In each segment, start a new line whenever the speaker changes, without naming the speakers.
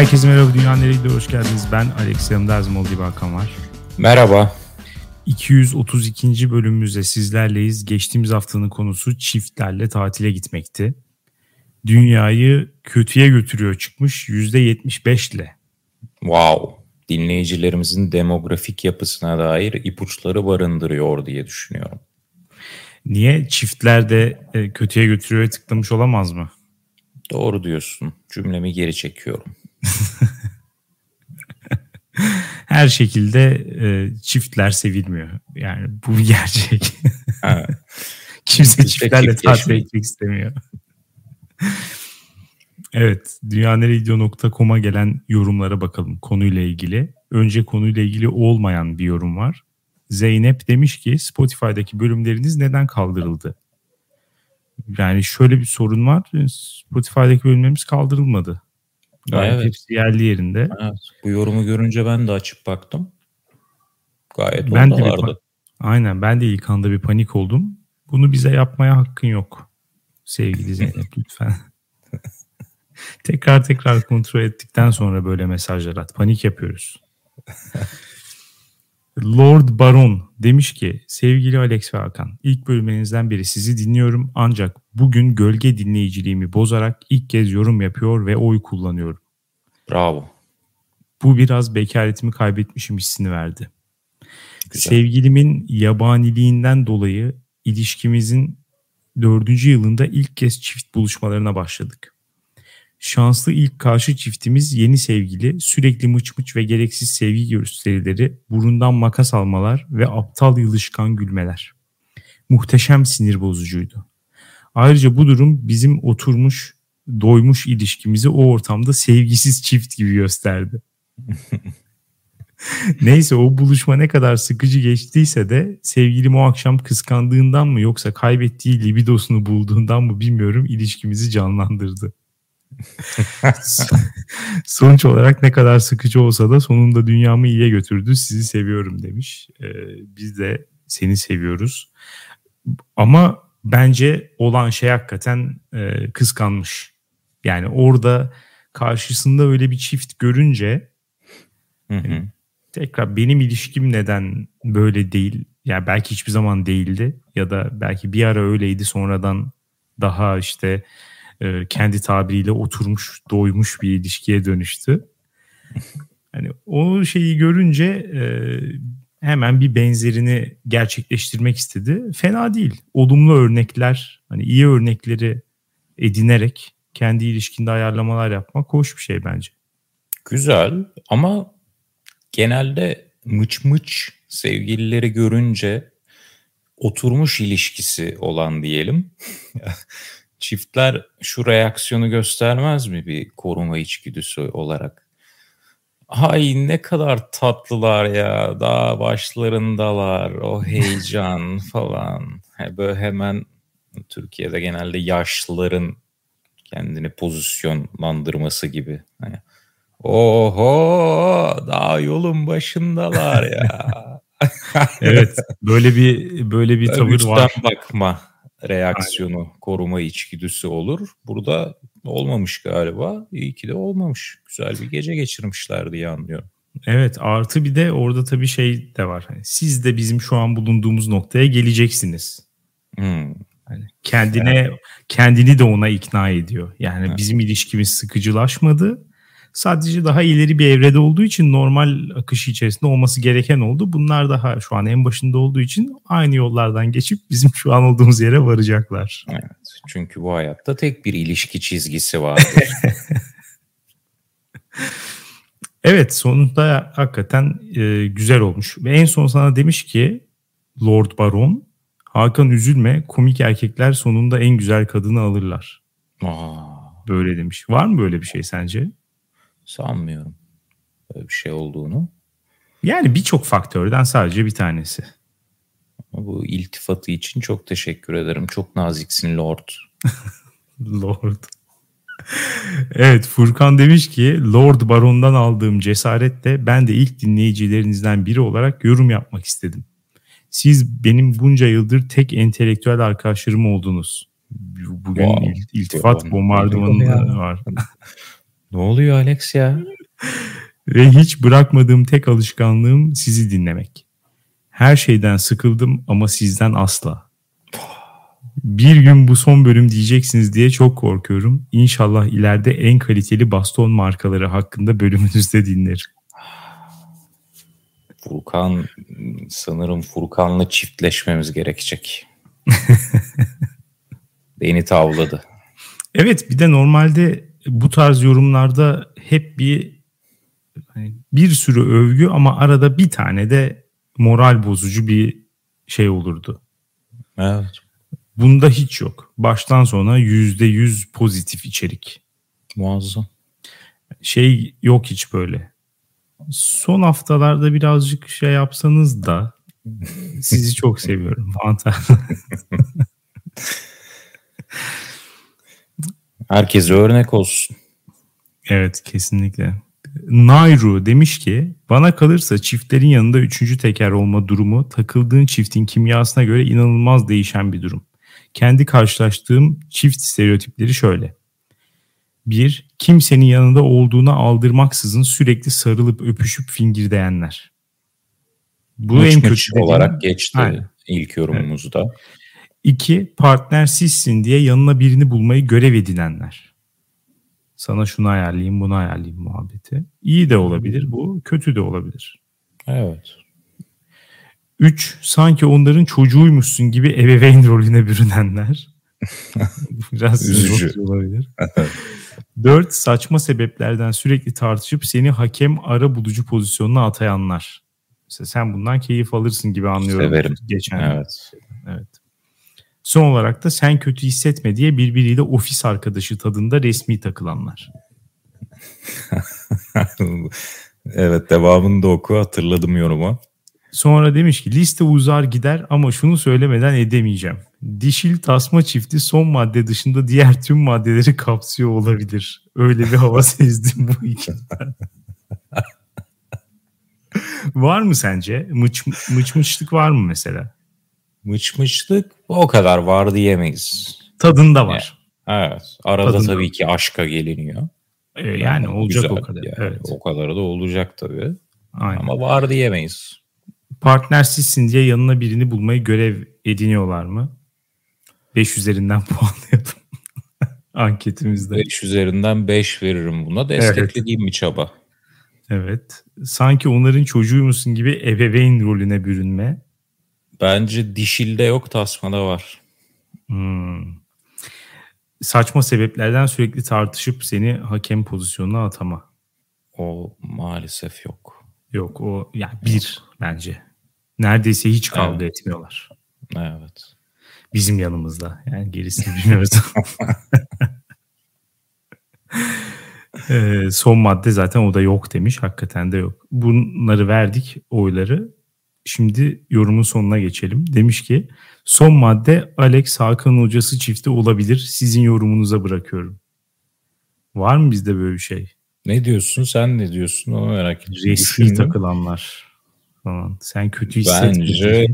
Herkese merhaba Dünya Nereydi hoş geldiniz. Ben Alex yanımda Erzmol gibi Hakan var.
Merhaba.
232. bölümümüzde sizlerleyiz. Geçtiğimiz haftanın konusu çiftlerle tatile gitmekti. Dünyayı kötüye götürüyor çıkmış %75 ile.
Wow. Dinleyicilerimizin demografik yapısına dair ipuçları barındırıyor diye düşünüyorum.
Niye? Çiftler de e, kötüye götürüyor tıklamış olamaz mı?
Doğru diyorsun. Cümlemi geri çekiyorum.
Her şekilde e, çiftler sevilmiyor. Yani bu bir gerçek. Kimse çiftlerle tatil etmek istemiyor. evet, dünyaneregidio.com'a gelen yorumlara bakalım konuyla ilgili. Önce konuyla ilgili olmayan bir yorum var. Zeynep demiş ki Spotify'daki bölümleriniz neden kaldırıldı? Yani şöyle bir sorun var. Spotify'daki bölümlerimiz kaldırılmadı. Gayet evet. hepsi yerli yerinde.
Evet. Bu yorumu görünce ben de açıp baktım. Gayet ben de vardı.
Aynen ben de ilk anda bir panik oldum. Bunu bize yapmaya hakkın yok. Sevgili Zeynep lütfen. tekrar tekrar kontrol ettikten sonra böyle mesajlar at. Panik yapıyoruz. Lord Baron demiş ki sevgili Alex ve Hakan ilk bölümlerinizden beri sizi dinliyorum ancak bugün gölge dinleyiciliğimi bozarak ilk kez yorum yapıyor ve oy kullanıyorum.
Bravo.
Bu biraz bekaretimi kaybetmişim hissini verdi. Güzel. Sevgilimin yabaniliğinden dolayı ilişkimizin dördüncü yılında ilk kez çift buluşmalarına başladık. Şanslı ilk karşı çiftimiz yeni sevgili, sürekli mıç mıç ve gereksiz sevgi gösterileri, burundan makas almalar ve aptal yılışkan gülmeler. Muhteşem sinir bozucuydu. Ayrıca bu durum bizim oturmuş, doymuş ilişkimizi o ortamda sevgisiz çift gibi gösterdi. Neyse o buluşma ne kadar sıkıcı geçtiyse de sevgilim o akşam kıskandığından mı yoksa kaybettiği libidosunu bulduğundan mı bilmiyorum ilişkimizi canlandırdı. Sonuç olarak ne kadar sıkıcı olsa da sonunda dünyamı iyiye götürdü. Sizi seviyorum demiş. Ee, biz de seni seviyoruz. Ama bence olan şey hakikaten e, kıskanmış. Yani orada karşısında öyle bir çift görünce hı hı. E, tekrar benim ilişkim neden böyle değil? Yani belki hiçbir zaman değildi ya da belki bir ara öyleydi sonradan daha işte e, kendi tabiriyle oturmuş, doymuş bir ilişkiye dönüştü. Hani o şeyi görünce e, hemen bir benzerini gerçekleştirmek istedi. Fena değil. Olumlu örnekler, hani iyi örnekleri edinerek kendi ilişkinde ayarlamalar yapmak hoş bir şey bence.
Güzel ama genelde mıç mıç sevgilileri görünce oturmuş ilişkisi olan diyelim çiftler şu reaksiyonu göstermez mi bir koruma içgüdüsü olarak? Ay ne kadar tatlılar ya daha başlarındalar o heyecan falan. Böyle hemen Türkiye'de genelde yaşlıların kendini pozisyonlandırması gibi. Hani, Oho daha yolun başındalar ya.
evet böyle bir böyle bir tavır var.
bakma reaksiyonu, Aynen. koruma içgüdüsü olur. Burada olmamış galiba. İyi ki de olmamış. Güzel bir gece geçirmişler diye anlıyorum.
Evet artı bir de orada tabii şey de var. Hani siz de bizim şu an bulunduğumuz noktaya geleceksiniz. Hmm. Yani kendine yani. kendini de ona ikna ediyor. Yani evet. bizim ilişkimiz sıkıcılaşmadı. Sadece daha ileri bir evrede olduğu için normal akışı içerisinde olması gereken oldu. Bunlar daha şu an en başında olduğu için aynı yollardan geçip bizim şu an olduğumuz yere varacaklar.
Evet, çünkü bu hayatta tek bir ilişki çizgisi vardır.
evet sonunda hakikaten e, güzel olmuş. Ve en son sana demiş ki Lord Baron Hakan üzülme komik erkekler sonunda en güzel kadını alırlar. Aa. Böyle demiş. Var mı böyle bir şey sence?
Sanmıyorum böyle bir şey olduğunu.
Yani birçok faktörden sadece bir tanesi.
bu iltifatı için çok teşekkür ederim. Çok naziksin Lord.
Lord. evet Furkan demiş ki Lord Baron'dan aldığım cesaretle ben de ilk dinleyicilerinizden biri olarak yorum yapmak istedim. Siz benim bunca yıldır tek entelektüel arkadaşlarım oldunuz. Bugün wow. iltifat bombardımanı var.
Ne oluyor Alex ya?
Ve hiç bırakmadığım tek alışkanlığım sizi dinlemek. Her şeyden sıkıldım ama sizden asla. Bir gün bu son bölüm diyeceksiniz diye çok korkuyorum. İnşallah ileride en kaliteli baston markaları hakkında bölümünüzde dinlerim.
Furkan sanırım Furkan'la çiftleşmemiz gerekecek. Beni tavladı.
Evet bir de normalde bu tarz yorumlarda hep bir hani bir sürü övgü ama arada bir tane de moral bozucu bir şey olurdu.
Evet.
Bunda hiç yok. Baştan sona yüzde yüz pozitif içerik.
Muazzam.
Şey yok hiç böyle. Son haftalarda birazcık şey yapsanız da sizi çok seviyorum. Fantastik.
Herkese örnek olsun.
Evet kesinlikle. Nairu demiş ki bana kalırsa çiftlerin yanında üçüncü teker olma durumu takıldığın çiftin kimyasına göre inanılmaz değişen bir durum. Kendi karşılaştığım çift stereotipleri şöyle. Bir, kimsenin yanında olduğuna aldırmaksızın sürekli sarılıp öpüşüp fingirdeyenler.
Bu mıç en kötü olarak geçti Aynen. ilk yorumumuzda. Evet.
İki, partner sizsin diye yanına birini bulmayı görev edinenler. Sana şunu ayarlayayım, bunu ayarlayayım muhabbeti. İyi de olabilir bu, kötü de olabilir.
Evet.
Üç, sanki onların çocuğuymuşsun gibi ebeveyn rolüne bürünenler. Biraz üzücü olabilir. Dört, saçma sebeplerden sürekli tartışıp seni hakem ara bulucu pozisyonuna atayanlar. Mesela sen bundan keyif alırsın gibi anlıyorum.
Severim. Geçen. Evet.
Evet. Son olarak da sen kötü hissetme diye birbiriyle ofis arkadaşı tadında resmi takılanlar.
evet devamını da oku hatırladım yorumu.
Sonra demiş ki liste uzar gider ama şunu söylemeden edemeyeceğim. Dişil tasma çifti son madde dışında diğer tüm maddeleri kapsıyor olabilir. Öyle bir hava sezdim bu ikinden. var mı sence? Mıç, mıç mıçlık var mı mesela?
Mıçmışlık o kadar var diyemeyiz.
Tadında var.
Yani, evet. Arada Tadında. tabii ki aşka geliniyor.
Ee, yani, yani olacak güzel, o kadar. Yani, evet.
O kadarı da olacak tabii. Aynen. Ama var diyemeyiz.
Partnersizsin diye yanına birini bulmayı görev ediniyorlar mı? 5 üzerinden puanlayalım. Anketimizde.
5 üzerinden 5 veririm buna. Desteklediğim evet. bir çaba.
Evet. Sanki onların çocuğuymuşsun gibi ebeveyn rolüne bürünme.
Bence dişilde yok tasmada var.
Hmm. Saçma sebeplerden sürekli tartışıp seni hakem pozisyonuna atama.
O maalesef yok.
Yok o yani bir bence. Neredeyse hiç kavga evet. etmiyorlar.
Evet.
Bizim yanımızda. Yani gerisini bilmiyoruz. ee, son madde zaten o da yok demiş. Hakikaten de yok. Bunları verdik oyları. Şimdi yorumun sonuna geçelim. Demiş ki son madde Alex Hakan hocası çifti olabilir. Sizin yorumunuza bırakıyorum. Var mı bizde böyle bir şey?
Ne diyorsun? Sen ne diyorsun? Onu merak ediyorum.
Resmi takılanlar falan. Sen kötü hissetmiyorsun. Bence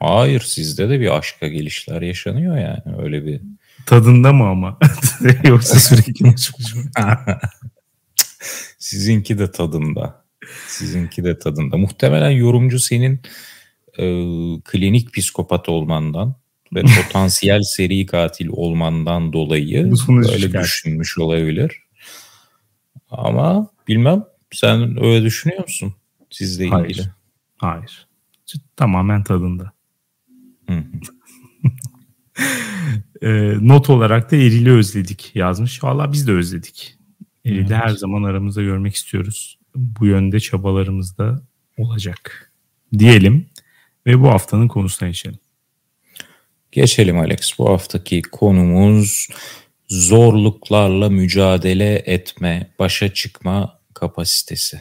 hayır sizde de bir aşka gelişler yaşanıyor yani öyle bir.
Tadında mı ama? Yoksa sürekli
Sizinki de tadında. Sizinki de tadında. Muhtemelen yorumcu senin e, klinik psikopat olmandan ve potansiyel seri katil olmandan dolayı böyle çıkar. düşünmüş olabilir. Ama bilmem sen öyle düşünüyor musun sizle ilgili?
Hayır. Hayır. Tamamen tadında. e, not olarak da Eril'i özledik yazmış. Valla biz de özledik. Eril'i evet. her zaman aramızda görmek istiyoruz bu yönde çabalarımız da olacak diyelim ve bu haftanın konusuna geçelim.
Geçelim Alex. Bu haftaki konumuz zorluklarla mücadele etme, başa çıkma kapasitesi.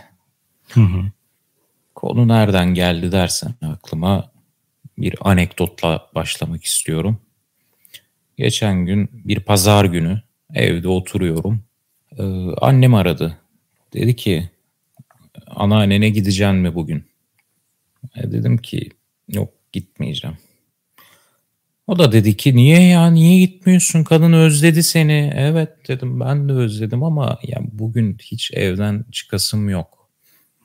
Hı hı. Konu nereden geldi dersen aklıma bir anekdotla başlamak istiyorum. Geçen gün bir pazar günü evde oturuyorum. Ee, annem aradı. Dedi ki anneannene gideceksin mi bugün? E dedim ki yok gitmeyeceğim. O da dedi ki niye ya niye gitmiyorsun kadın özledi seni. Evet dedim ben de özledim ama ya bugün hiç evden çıkasım yok.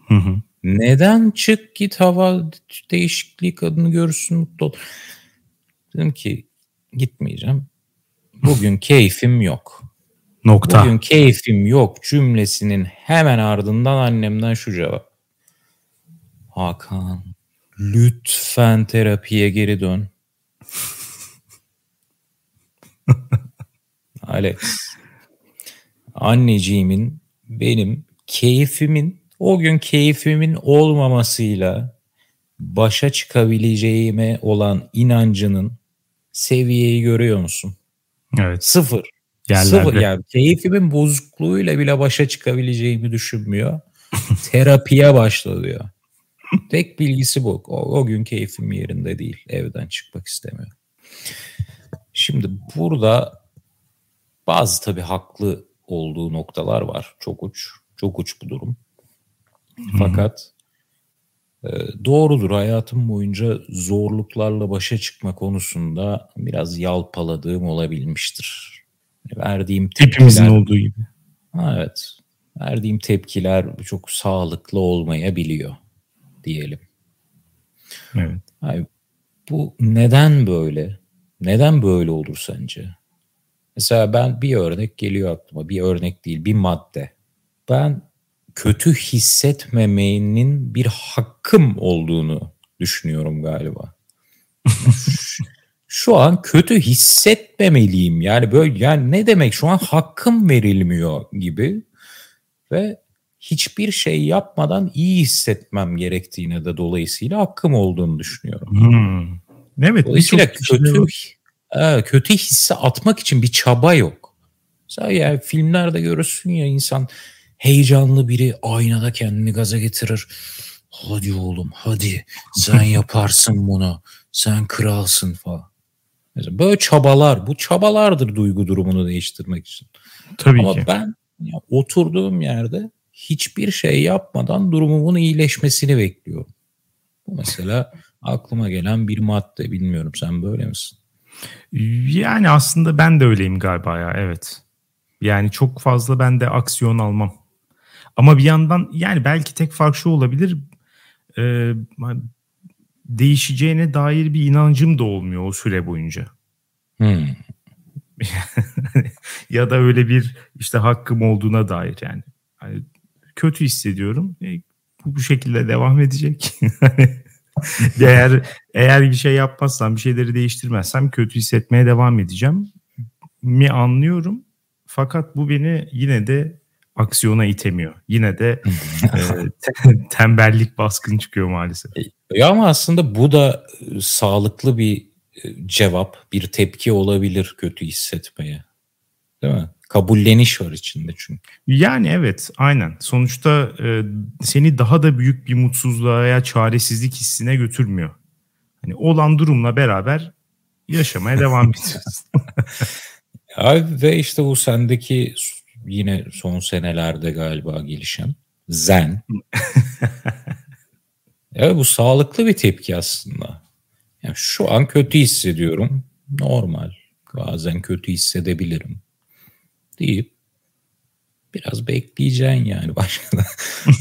Hı hı.
Neden çık git hava değişikliği kadını görürsün mutlu ol. Dedim ki gitmeyeceğim. Bugün keyfim yok.
Nokta.
Bugün keyfim yok cümlesinin hemen ardından annemden şu cevap. Hakan lütfen terapiye geri dön. Alex. Anneciğimin benim keyfimin o gün keyfimin olmamasıyla başa çıkabileceğime olan inancının seviyeyi görüyor musun?
Evet.
Sıfır.
Yerlerde.
Sıfır yani keyfimin bozukluğuyla bile başa çıkabileceğimi düşünmüyor. Terapiye başla diyor. Tek bilgisi bu. O, o gün keyfim yerinde değil. Evden çıkmak istemiyorum. Şimdi burada bazı tabii haklı olduğu noktalar var. Çok uç. Çok uç bu durum. Fakat e, doğrudur hayatım boyunca zorluklarla başa çıkma konusunda biraz yalpaladığım olabilmiştir. Verdiğim
Hepimizin
tepkiler,
olduğu gibi.
Ha, evet. Verdiğim tepkiler çok sağlıklı olmayabiliyor diyelim.
Evet.
Abi, bu neden böyle? Neden böyle olur sence? Mesela ben bir örnek geliyor aklıma. Bir örnek değil, bir madde. Ben kötü hissetmemenin bir hakkım olduğunu düşünüyorum galiba. Şu- an kötü hissetmemeliyim. Yani böyle yani ne demek şu an hakkım verilmiyor gibi ve hiçbir şey yapmadan iyi hissetmem gerektiğine de dolayısıyla hakkım olduğunu düşünüyorum.
Hmm. Evet.
Dolayısıyla kötü. Evet, kötü hissi atmak için bir çaba yok. Mesela yani filmlerde görürsün ya insan heyecanlı biri aynada kendini gaza getirir. Hadi oğlum hadi sen yaparsın bunu. Sen kralsın falan. Mesela böyle çabalar bu çabalardır duygu durumunu değiştirmek için.
Tabii
Ama
ki.
ben ya, oturduğum yerde hiçbir şey yapmadan durumumun iyileşmesini bekliyorum. Bu mesela aklıma gelen bir madde bilmiyorum sen böyle misin?
Yani aslında ben de öyleyim galiba ya evet. Yani çok fazla ben de aksiyon almam. Ama bir yandan yani belki tek fark şu olabilir. e, değişeceğine dair bir inancım da olmuyor o süre boyunca.
Hmm.
ya da öyle bir işte hakkım olduğuna dair yani. Hani kötü hissediyorum. E, bu, bu şekilde devam edecek. Hani eğer eğer bir şey yapmazsam, bir şeyleri değiştirmezsem kötü hissetmeye devam edeceğim. Mi anlıyorum. Fakat bu beni yine de aksiyona itemiyor. Yine de e, te- tembellik baskın çıkıyor maalesef.
Ya ama aslında bu da e, sağlıklı bir e, cevap, bir tepki olabilir kötü hissetmeye. Değil mi? Kabulleniş var içinde çünkü.
Yani evet aynen. Sonuçta e, seni daha da büyük bir mutsuzluğa ya çaresizlik hissine götürmüyor. Hani olan durumla beraber yaşamaya devam ediyorsun.
Ya ve işte bu sendeki yine son senelerde galiba gelişen zen. evet bu sağlıklı bir tepki aslında. Yani şu an kötü hissediyorum. Normal. Bazen kötü hissedebilirim. Deyip biraz bekleyeceksin yani başka da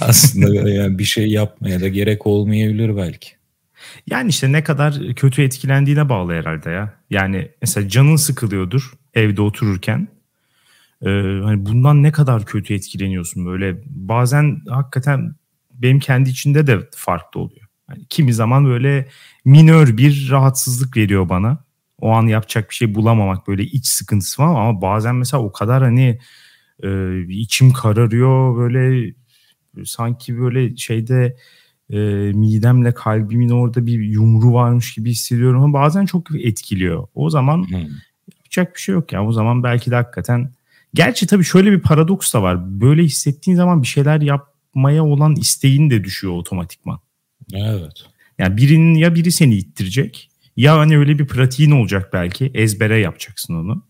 aslında yani bir şey yapmaya da gerek olmayabilir belki.
Yani işte ne kadar kötü etkilendiğine bağlı herhalde ya. Yani mesela canın sıkılıyordur evde otururken. Ee, hani bundan ne kadar kötü etkileniyorsun böyle. Bazen hakikaten benim kendi içinde de farklı oluyor. Yani kimi zaman böyle minör bir rahatsızlık veriyor bana. O an yapacak bir şey bulamamak böyle iç sıkıntısı var ama bazen mesela o kadar hani e, içim kararıyor böyle sanki böyle şeyde e, midemle kalbimin orada bir yumru varmış gibi hissediyorum ama bazen çok etkiliyor. O zaman
Hmm.
yapacak bir şey yok ya. O zaman belki de hakikaten gerçi tabii şöyle bir paradoks da var. Böyle hissettiğin zaman bir şeyler yapmaya olan isteğin de düşüyor otomatikman.
Evet.
Yani birinin ya biri seni ittirecek ya hani öyle bir pratiğin olacak belki ezbere yapacaksın onu.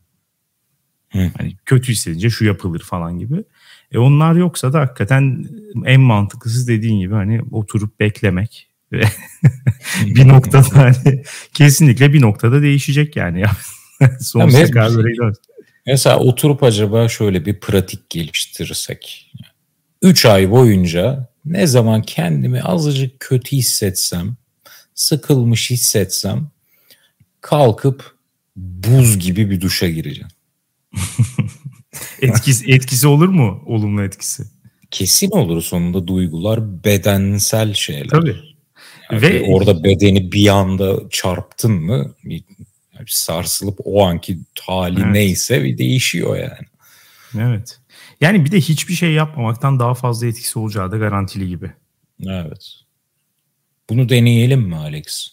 Hı.
Hani kötü hissedince şu yapılır falan gibi. E onlar yoksa da hakikaten en mantıklısı dediğin gibi hani oturup beklemek ve bir noktada hani kesinlikle bir noktada değişecek yani. Sonsuza kadar.
Mesela oturup acaba şöyle bir pratik geliştirsek. 3 ay boyunca ne zaman kendimi azıcık kötü hissetsem, sıkılmış hissetsem kalkıp buz gibi bir duşa gireceğim.
Etkisi, etkisi olur mu? Olumlu etkisi.
Kesin olur sonunda duygular bedensel şeyler.
Tabii.
Yani
Ve-
orada bedeni bir anda çarptın mı sarsılıp o anki hali
Evet.
neyse bir değişiyor yani.
Evet. Yani bir de hiçbir şey yapmamaktan daha fazla etkisi olacağı da garantili gibi.
Evet. Bunu deneyelim mi Alex?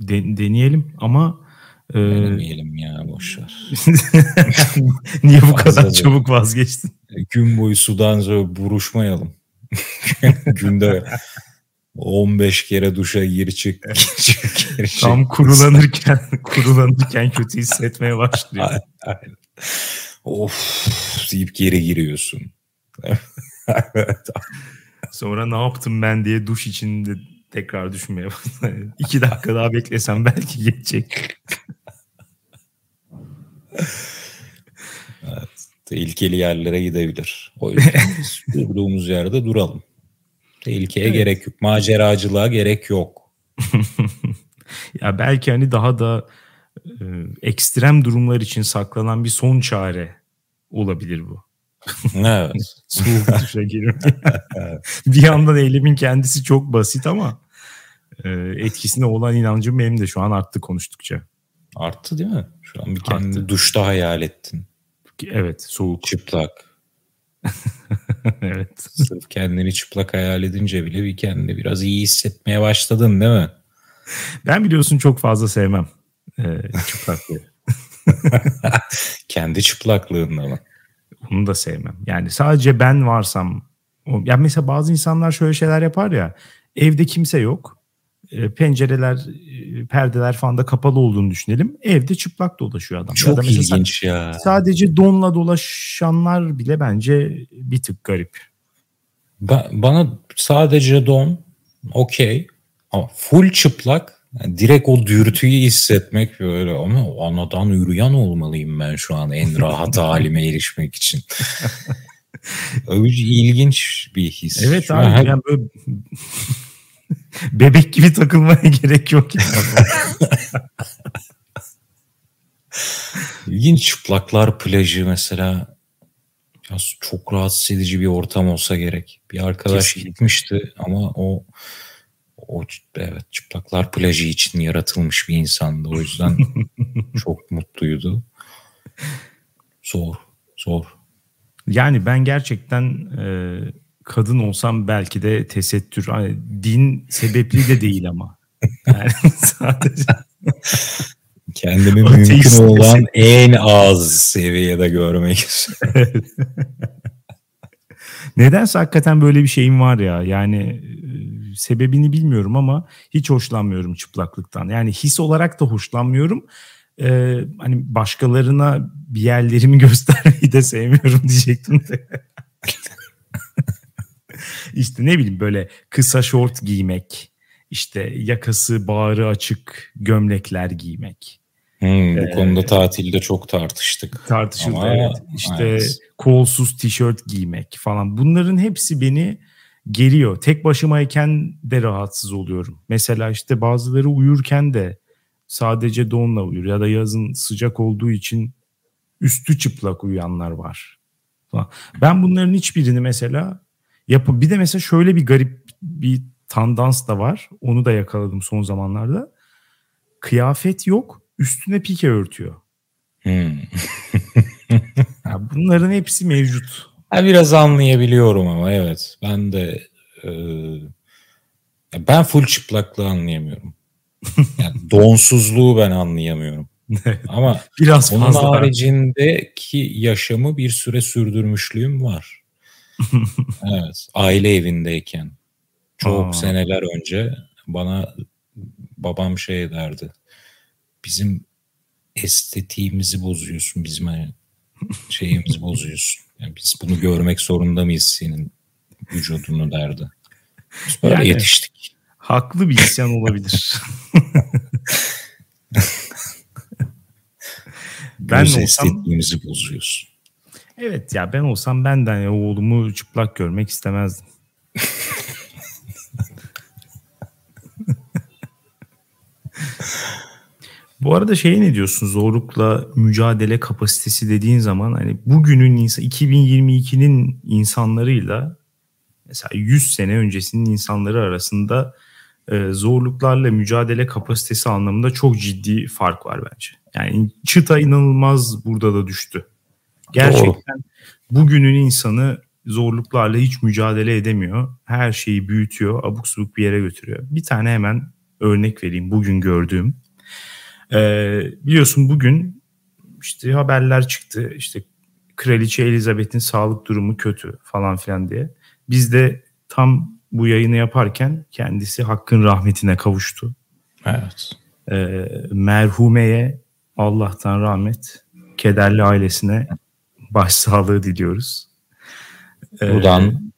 De- deneyelim ama e,
Denemeyelim ya boşver.
niye bu kadar
Fazla
çabuk vazgeçtin?
Gün boyu sudan sonra buruşmayalım. Günde 15 kere duşa gir çık. gir çık, gir çık.
Tam kurulanırken kurulanırken kötü hissetmeye başlıyor.
Aynen. Of deyip geri giriyorsun. evet.
Sonra ne yaptım ben diye duş içinde tekrar düşünmeye başladım. İki dakika daha beklesem belki geçecek.
Tehlikeli yerlere gidebilir. O yüzden durduğumuz yerde duralım. Tehlikeye
Evet.
gerek yok. Maceracılığa gerek yok.
Ya belki hani daha da e, ekstrem durumlar için saklanan bir son çare olabilir bu.
Evet.
Soğuk duşa girmek. bir yandan eylemin kendisi çok basit ama e, etkisine olan inancım benim de şu an arttı konuştukça.
Arttı değil mi? Şu an bir kendini
Arttı.
duşta hayal ettin.
Evet soğuk.
Çıplak.
evet.
Sırf kendini çıplak hayal edince bile bir kendini biraz iyi hissetmeye başladın değil mi?
Ben biliyorsun çok fazla sevmem e, çıplaklığı.
Kendi çıplaklığında mı?
Onu da sevmem. Yani sadece ben varsam. O, yani mesela bazı insanlar şöyle şeyler yapar ya. Evde kimse yok. E, pencereler, e, perdeler falan da kapalı olduğunu düşünelim. Evde çıplak dolaşıyor adam. Ya da
Çok
mesela
ilginç ya.
Sadece donla dolaşanlar bile bence bir tık garip.
Ba- bana sadece don okey ama full çıplak yani direkt o dürtüyü hissetmek böyle ama anadan yürüyen olmalıyım ben şu an en rahat halime erişmek için. Öyle ilginç bir his.
Evet
Şu
abi
an
yani böyle bebek gibi takılmaya gerek yok.
İlginç çıplaklar plajı mesela çok rahatsız edici bir ortam olsa gerek. Bir arkadaş
Kesinlikle.
gitmişti ama o o evet çıplaklar plajı için yaratılmış bir insandı. O yüzden çok mutluydu. Zor, zor.
Yani ben gerçekten e, kadın olsam belki de tesettür. Hani din sebepli de değil ama. Yani sadece
Kendimi mümkün olan en az seviyede görmek istiyorum.
nedense hakikaten böyle bir şeyim var ya. Yani e, sebebini bilmiyorum ama hiç hoşlanmıyorum çıplaklıktan. Yani his olarak da hoşlanmıyorum. E, hani başkalarına bir yerlerimi göstermeyi de sevmiyorum diyecektim de. işte ne bileyim böyle kısa şort giymek, işte yakası bağrı açık gömlekler giymek.
Hmm, bu
Ee,
konuda tatilde çok tartıştık.
Tartışıldı
Ama
evet. İşte
evet.
kolsuz tişört giymek falan. Bunların hepsi beni geriyor. Tek başımayken de rahatsız oluyorum. Mesela işte bazıları uyurken de sadece donla uyur ya da yazın sıcak olduğu için üstü çıplak uyuyanlar var. Ben bunların hiçbirini mesela yapı bir de mesela şöyle bir garip bir tandans da var. Onu da yakaladım son zamanlarda. Kıyafet yok, üstüne pike örtüyor.
Hmm.
Ya bunların hepsi mevcut.
Ha, biraz anlayabiliyorum ama evet. Ben de e, ben full çıplaklığı anlayamıyorum. Yani donsuzluğu ben anlayamıyorum. Ama
Biraz
onun
fazla.
haricindeki yaşamı bir süre sürdürmüşlüğüm var. evet. Aile evindeyken. Çok
Aa.
seneler önce bana babam şey derdi. Bizim estetiğimizi bozuyorsun. Bizim hani şeyimizi bozuyorsun. Yani biz bunu görmek zorunda mıyız senin vücudunu derdi. Böyle
Yani-
yetiştik.
Haklı bir isyan olabilir.
ben Göz olsam bozuyorsun.
Evet ya ben olsam benden ya oğlumu çıplak görmek istemezdim. Bu arada şey ne diyorsun zorlukla mücadele kapasitesi dediğin zaman hani bugünün insan 2022'nin insanlarıyla mesela 100 sene öncesinin insanları arasında e, zorluklarla mücadele kapasitesi anlamında çok ciddi fark var bence. Yani çıta inanılmaz burada da düştü. Gerçekten Doğru. bugünün insanı zorluklarla hiç mücadele edemiyor. Her şeyi büyütüyor, abuk subuk bir yere götürüyor. Bir tane hemen örnek vereyim bugün gördüğüm. Ee, biliyorsun bugün işte haberler çıktı. İşte Kraliçe Elizabeth'in sağlık durumu kötü falan filan diye. Biz de tam bu yayını yaparken kendisi hakkın rahmetine kavuştu.
Evet.
Ee, merhumeye Allah'tan rahmet, kederli ailesine başsağlığı diliyoruz.
Ee, Buradan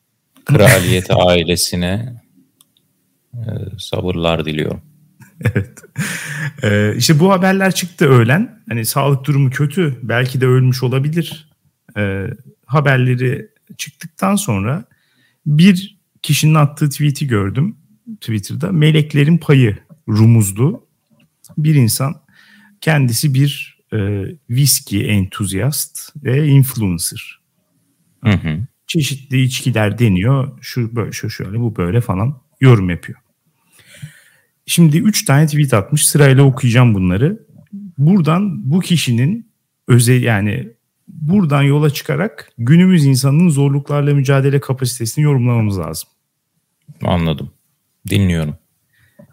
kraliyet ailesine e, sabırlar diliyorum.
evet. Ee, işte bu haberler çıktı öğlen. Hani sağlık durumu kötü. Belki de ölmüş olabilir. Ee, haberleri çıktıktan sonra bir kişinin attığı tweet'i gördüm Twitter'da. Meleklerin payı rumuzlu bir insan. Kendisi bir e, viski entuziyast ve influencer.
Hı hı.
Çeşitli içkiler deniyor. Şu böyle şu şöyle bu böyle falan yorum yapıyor. Şimdi 3 tane tweet atmış. Sırayla okuyacağım bunları. Buradan bu kişinin özel yani buradan yola çıkarak günümüz insanının zorluklarla mücadele kapasitesini yorumlamamız lazım.
Anladım. Dinliyorum.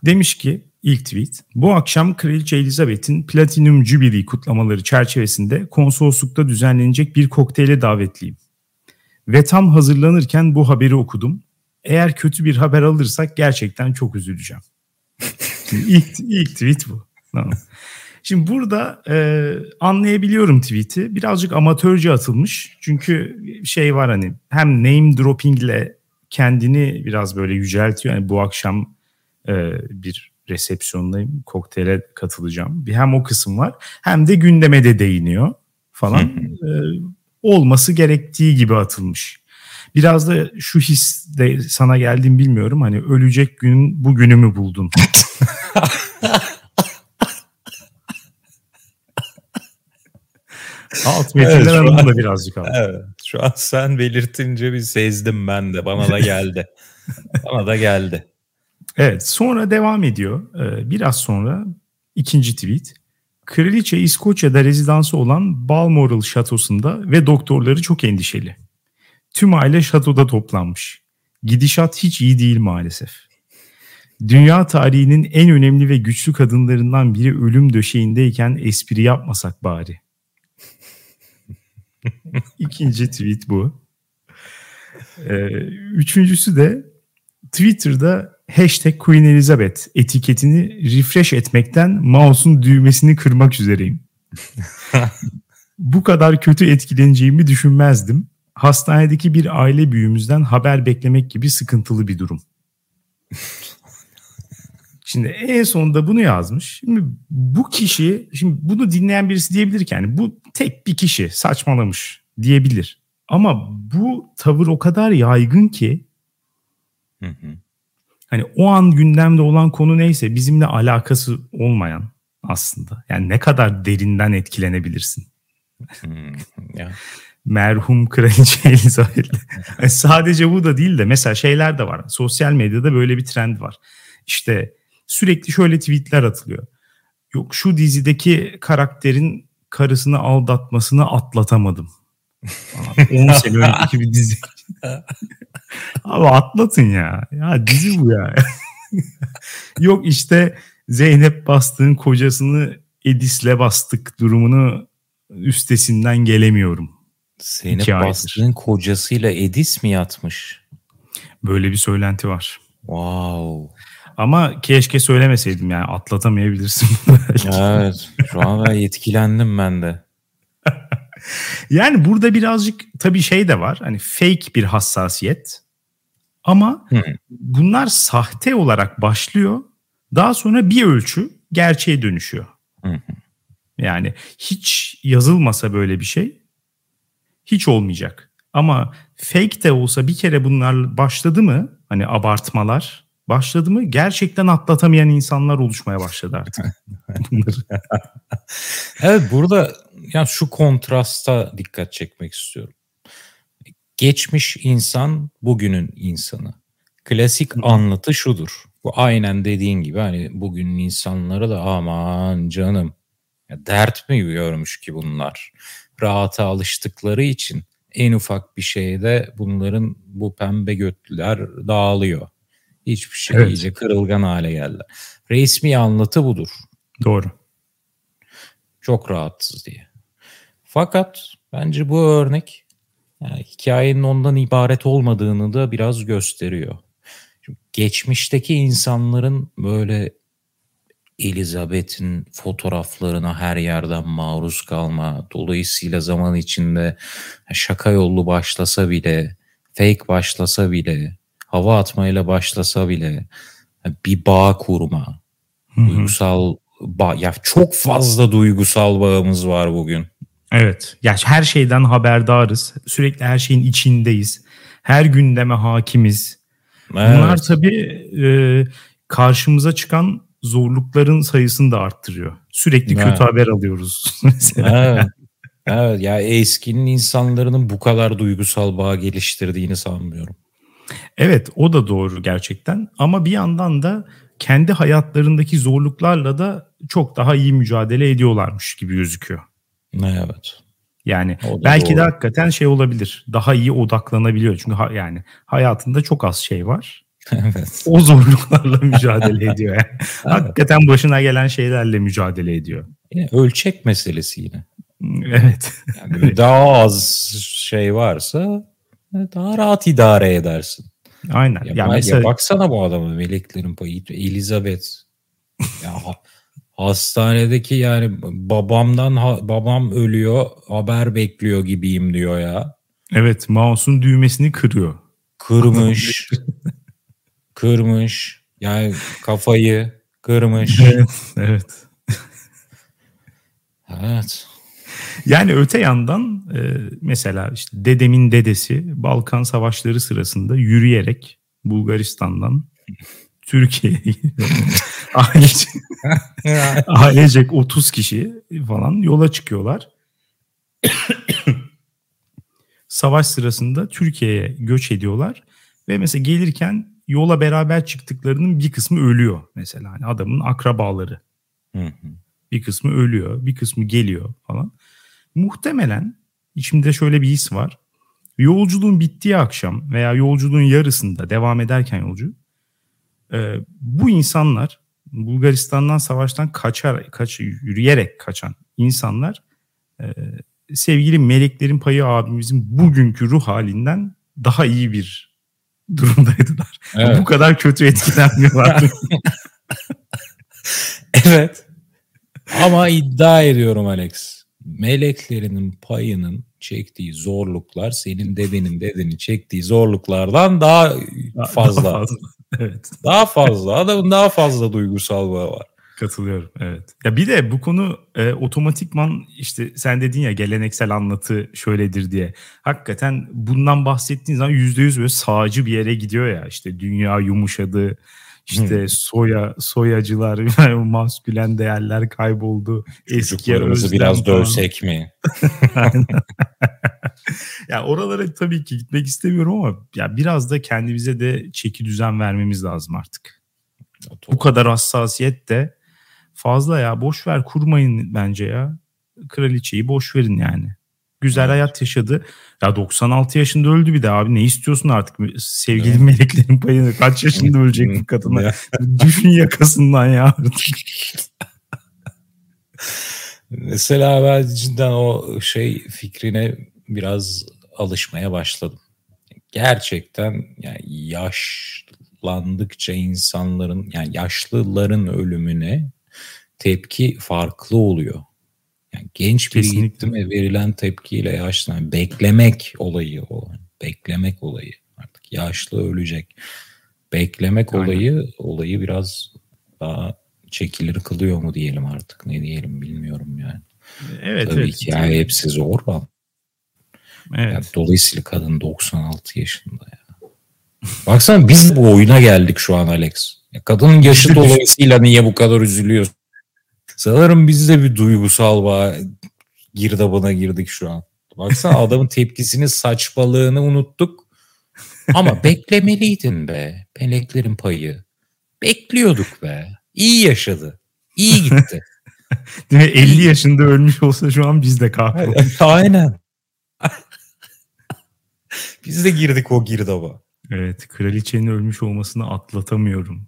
Demiş ki ilk tweet. Bu akşam Kraliçe Elizabeth'in Platinum Jubilee kutlamaları çerçevesinde konsoloslukta düzenlenecek bir kokteyle davetliyim. Ve tam hazırlanırken bu haberi okudum. Eğer kötü bir haber alırsak gerçekten çok üzüleceğim. İlk ilk, tweet bu. Tamam. Şimdi burada e, anlayabiliyorum tweet'i. Birazcık amatörce atılmış. Çünkü şey var hani hem name dropping ile kendini biraz böyle yüceltiyor. Yani bu akşam e, bir resepsiyondayım, kokteyle katılacağım. Bir hem o kısım var hem de gündeme de değiniyor falan. e, olması gerektiği gibi atılmış. Biraz da şu his de sana geldiğini bilmiyorum. Hani ölecek gün bu günü mü buldun? Alt metinler evet, anlamında birazcık
aldım. Evet, şu an sen belirtince bir sezdim ben de. Bana da geldi. Bana da geldi.
Evet sonra devam ediyor. Ee, biraz sonra ikinci tweet. Kraliçe İskoçya'da rezidansı olan Balmoral şatosunda ve doktorları çok endişeli. Tüm aile şatoda toplanmış. Gidişat hiç iyi değil maalesef. Dünya tarihinin en önemli ve güçlü kadınlarından biri ölüm döşeğindeyken espri yapmasak bari. İkinci tweet bu. Ee, üçüncüsü de Twitter'da hashtag Queen Elizabeth etiketini refresh etmekten mouse'un düğmesini kırmak üzereyim. Bu kadar kötü etkileneceğimi düşünmezdim hastanedeki bir aile büyüğümüzden haber beklemek gibi sıkıntılı bir durum. Şimdi en sonunda bunu yazmış. Şimdi bu kişi, şimdi bunu dinleyen birisi diyebilir ki yani bu tek bir kişi saçmalamış diyebilir. Ama bu tavır o kadar yaygın ki
hı hı.
hani o an gündemde olan konu neyse bizimle alakası olmayan aslında. Yani ne kadar derinden etkilenebilirsin.
Hmm, ya
merhum kraliçe Elizabeth. yani sadece bu da değil de mesela şeyler de var. Sosyal medyada böyle bir trend var. İşte sürekli şöyle tweetler atılıyor. Yok şu dizideki karakterin karısını aldatmasını atlatamadım. 10 sene önceki bir dizi. Abi atlatın ya. Ya dizi bu ya. Yok işte Zeynep Bastık'ın kocasını Edis'le bastık durumunu üstesinden gelemiyorum.
Zeynep Bastık'ın kocasıyla Edis mi yatmış?
Böyle bir söylenti var.
Wow.
Ama keşke söylemeseydim yani atlatamayabilirsin.
evet şu an ben etkilendim ben de.
yani burada birazcık tabii şey de var hani fake bir hassasiyet. Ama hmm. bunlar sahte olarak başlıyor. Daha sonra bir ölçü gerçeğe dönüşüyor. Hmm. Yani hiç yazılmasa böyle bir şey hiç olmayacak. Ama fake de olsa bir kere bunlar başladı mı hani abartmalar başladı mı gerçekten atlatamayan insanlar oluşmaya başladı artık.
evet burada yani şu kontrasta dikkat çekmek istiyorum. Geçmiş insan bugünün insanı. Klasik anlatı şudur. Bu aynen dediğin gibi hani bugünün insanları da aman canım ya dert mi görmüş ki bunlar? Rahata alıştıkları için en ufak bir şeyde bunların bu pembe götlüler dağılıyor. Hiçbir şey evet. iyice kırılgan hale geldi. Resmi anlatı budur.
Doğru.
Çok rahatsız diye. Fakat bence bu örnek yani hikayenin ondan ibaret olmadığını da biraz gösteriyor. Şimdi geçmişteki insanların böyle Elizabeth'in fotoğraflarına her yerden maruz kalma, dolayısıyla zaman içinde şaka yollu başlasa bile, fake başlasa bile, hava atmayla başlasa bile bir bağ kurma, Hı-hı. duygusal bağ, ya çok fazla duygusal bağımız var bugün.
Evet. Ya her şeyden haberdarız. Sürekli her şeyin içindeyiz. Her gündeme hakimiz. Evet. Bunlar tabii e, karşımıza çıkan zorlukların sayısını da arttırıyor. Sürekli evet. kötü haber alıyoruz mesela.
Evet. evet ya eskinin insanların bu kadar duygusal bağ geliştirdiğini sanmıyorum.
Evet o da doğru gerçekten ama bir yandan da kendi hayatlarındaki zorluklarla da çok daha iyi mücadele ediyorlarmış gibi gözüküyor.
Evet.
Yani belki doğru. de hakikaten şey olabilir. Daha iyi odaklanabiliyor. Çünkü ha, yani hayatında çok az şey var. evet. O zorluklarla mücadele ediyor. Yani. evet. Hakikaten başına gelen şeylerle mücadele ediyor.
Yine ölçek meselesi yine.
Evet.
Yani daha az şey varsa daha rahat idare edersin.
Aynen.
Ya, ya, mesela... ya baksana bu adamı meleklerin payı. Elizabeth. ya hastanedeki yani babamdan babam ölüyor haber bekliyor gibiyim diyor ya.
Evet mouse'un düğmesini kırıyor.
Kırmış. kırmış. Yani kafayı kırmış.
Evet. Evet.
evet.
Yani öte yandan e, mesela işte dedemin dedesi Balkan Savaşları sırasında yürüyerek Bulgaristan'dan Türkiye'ye ailecek, ailecek 30 kişi falan yola çıkıyorlar. Savaş sırasında Türkiye'ye göç ediyorlar ve mesela gelirken yola beraber çıktıklarının bir kısmı ölüyor mesela. Hani adamın akrabaları. Bir kısmı ölüyor, bir kısmı geliyor falan. Muhtemelen içimde şöyle bir his var. Yolculuğun bittiği akşam veya yolculuğun yarısında devam ederken yolcu e, bu insanlar Bulgaristan'dan savaştan kaçar, kaç, yürüyerek kaçan insanlar e, sevgili Meleklerin Payı abimizin bugünkü ruh halinden daha iyi bir durumdaydılar. Evet. Bu kadar kötü etkilenmiyorlar.
evet. Ama iddia ediyorum Alex. Meleklerinin payının çektiği zorluklar senin dedenin dedenin çektiği zorluklardan daha fazla. Daha fazla. Evet. Daha fazla. Adamın daha fazla duygusal bağı var.
Katılıyorum evet. Ya bir de bu konu e, otomatikman işte sen dedin ya geleneksel anlatı şöyledir diye. Hakikaten bundan bahsettiğin zaman yüzde yüz böyle sağcı bir yere gidiyor ya. işte dünya yumuşadı. İşte hmm. soya soyacılar maskülen değerler kayboldu.
Eski biraz falan. dövsek mi?
ya oralara tabii ki gitmek istemiyorum ama ya biraz da kendimize de çeki düzen vermemiz lazım artık. Bu kadar hassasiyet de fazla ya boş ver kurmayın bence ya. Kraliçeyi boş verin yani. Güzel hayat yaşadı. Ya 96 yaşında öldü bir de abi. Ne istiyorsun artık? Sevgili evet. meleklerin payını. Kaç yaşında ölecek bu kadına? Düşün yakasından ya
Mesela ben cidden o şey fikrine biraz alışmaya başladım. Gerçekten yani yaşlandıkça insanların yani yaşlıların ölümüne tepki farklı oluyor. Yani genç biri gitti mi verilen tepkiyle yaşlanan beklemek olayı o. Beklemek olayı artık Yaşlı ölecek. Beklemek Aynen. olayı olayı biraz daha çekilir kılıyor mu diyelim artık. Ne diyelim bilmiyorum yani. Evet, Tabii evet. hikaye hepsi zor ama. Evet. Yani dolayısıyla kadın 96 yaşında ya. Baksana biz bu oyuna geldik şu an Alex. Ya kadının yaşı dolayısıyla niye bu kadar üzülüyorsun? Sanırım biz de bir duygusal bağ girdabına girdik şu an. Baksana adamın tepkisini saçmalığını unuttuk. Ama beklemeliydin be. Peleklerin payı. Bekliyorduk be. İyi yaşadı. İyi gitti.
Değil mi? 50 yaşında ölmüş olsa şu an biz de kahrolmuş.
Aynen. biz de girdik o girdaba.
Evet. Kraliçenin ölmüş olmasını atlatamıyorum.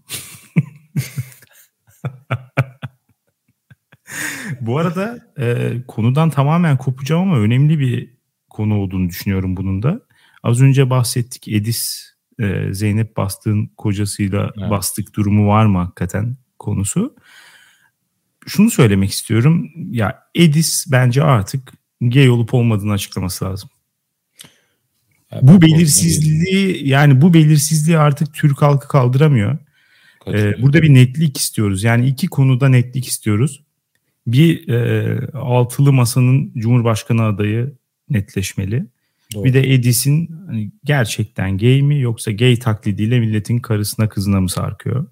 Bu arada e, konudan tamamen kopacağım ama önemli bir konu olduğunu düşünüyorum bunun da. Az önce bahsettik Edis e, Zeynep Bastık'ın kocasıyla evet. bastık durumu var mı hakikaten konusu. Şunu söylemek istiyorum. Ya Edis bence artık gay olup olmadığını açıklaması lazım. Ya, bu belirsizliği yani bu belirsizliği artık Türk halkı kaldıramıyor. Ee, burada bir netlik istiyoruz. Yani iki konuda netlik istiyoruz bir e, altılı masanın Cumhurbaşkanı adayı netleşmeli. Doğru. Bir de Edis'in hani gerçekten gay mi yoksa gay taklidiyle milletin karısına kızına mı sarkıyor?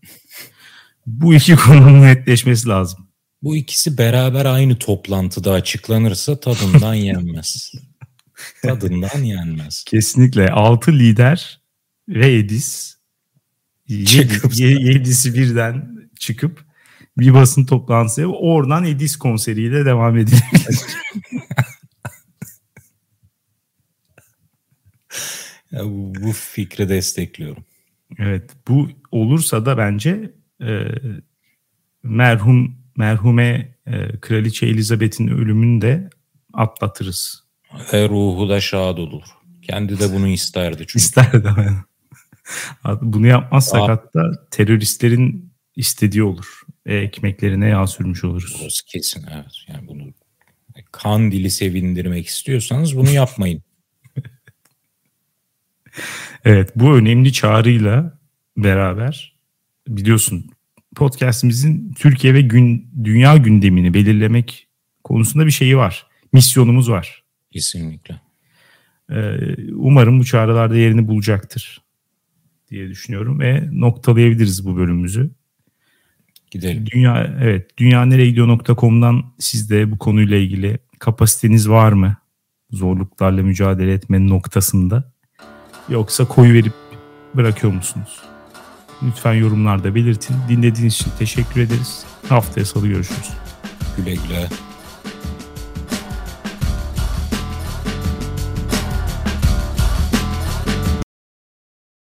Bu iki konunun netleşmesi lazım.
Bu ikisi beraber aynı toplantıda açıklanırsa tadından yenmez. tadından yenmez.
Kesinlikle. Altı lider ve Edis. Çıkıp. Yedisi birden çıkıp bir basın toplantısı. Oradan Edis konseriyle devam edilir.
bu fikri destekliyorum.
Evet bu olursa da bence e, merhum merhume e, Kraliçe Elizabeth'in ölümünü de atlatırız.
Ve ruhu da şad olur. Kendi de bunu isterdi çünkü.
İsterdi. bunu yapmazsak Aa. hatta teröristlerin istediği olur e, ekmeklerine yağ sürmüş oluruz.
Burası kesin evet. Yani bunu kan dili sevindirmek istiyorsanız bunu yapmayın.
evet bu önemli çağrıyla beraber biliyorsun podcastimizin Türkiye ve gün dünya gündemini belirlemek konusunda bir şeyi var. Misyonumuz var.
Kesinlikle.
Ee, umarım bu çağrılarda yerini bulacaktır diye düşünüyorum ve noktalayabiliriz bu bölümümüzü.
Gidelim.
Dünya evet dünyaneregidiyor.com'dan siz de bu konuyla ilgili kapasiteniz var mı? Zorluklarla mücadele etmenin noktasında. Yoksa koyu verip bırakıyor musunuz? Lütfen yorumlarda belirtin. Dinlediğiniz için teşekkür ederiz. Haftaya salı görüşürüz.
Güle güle.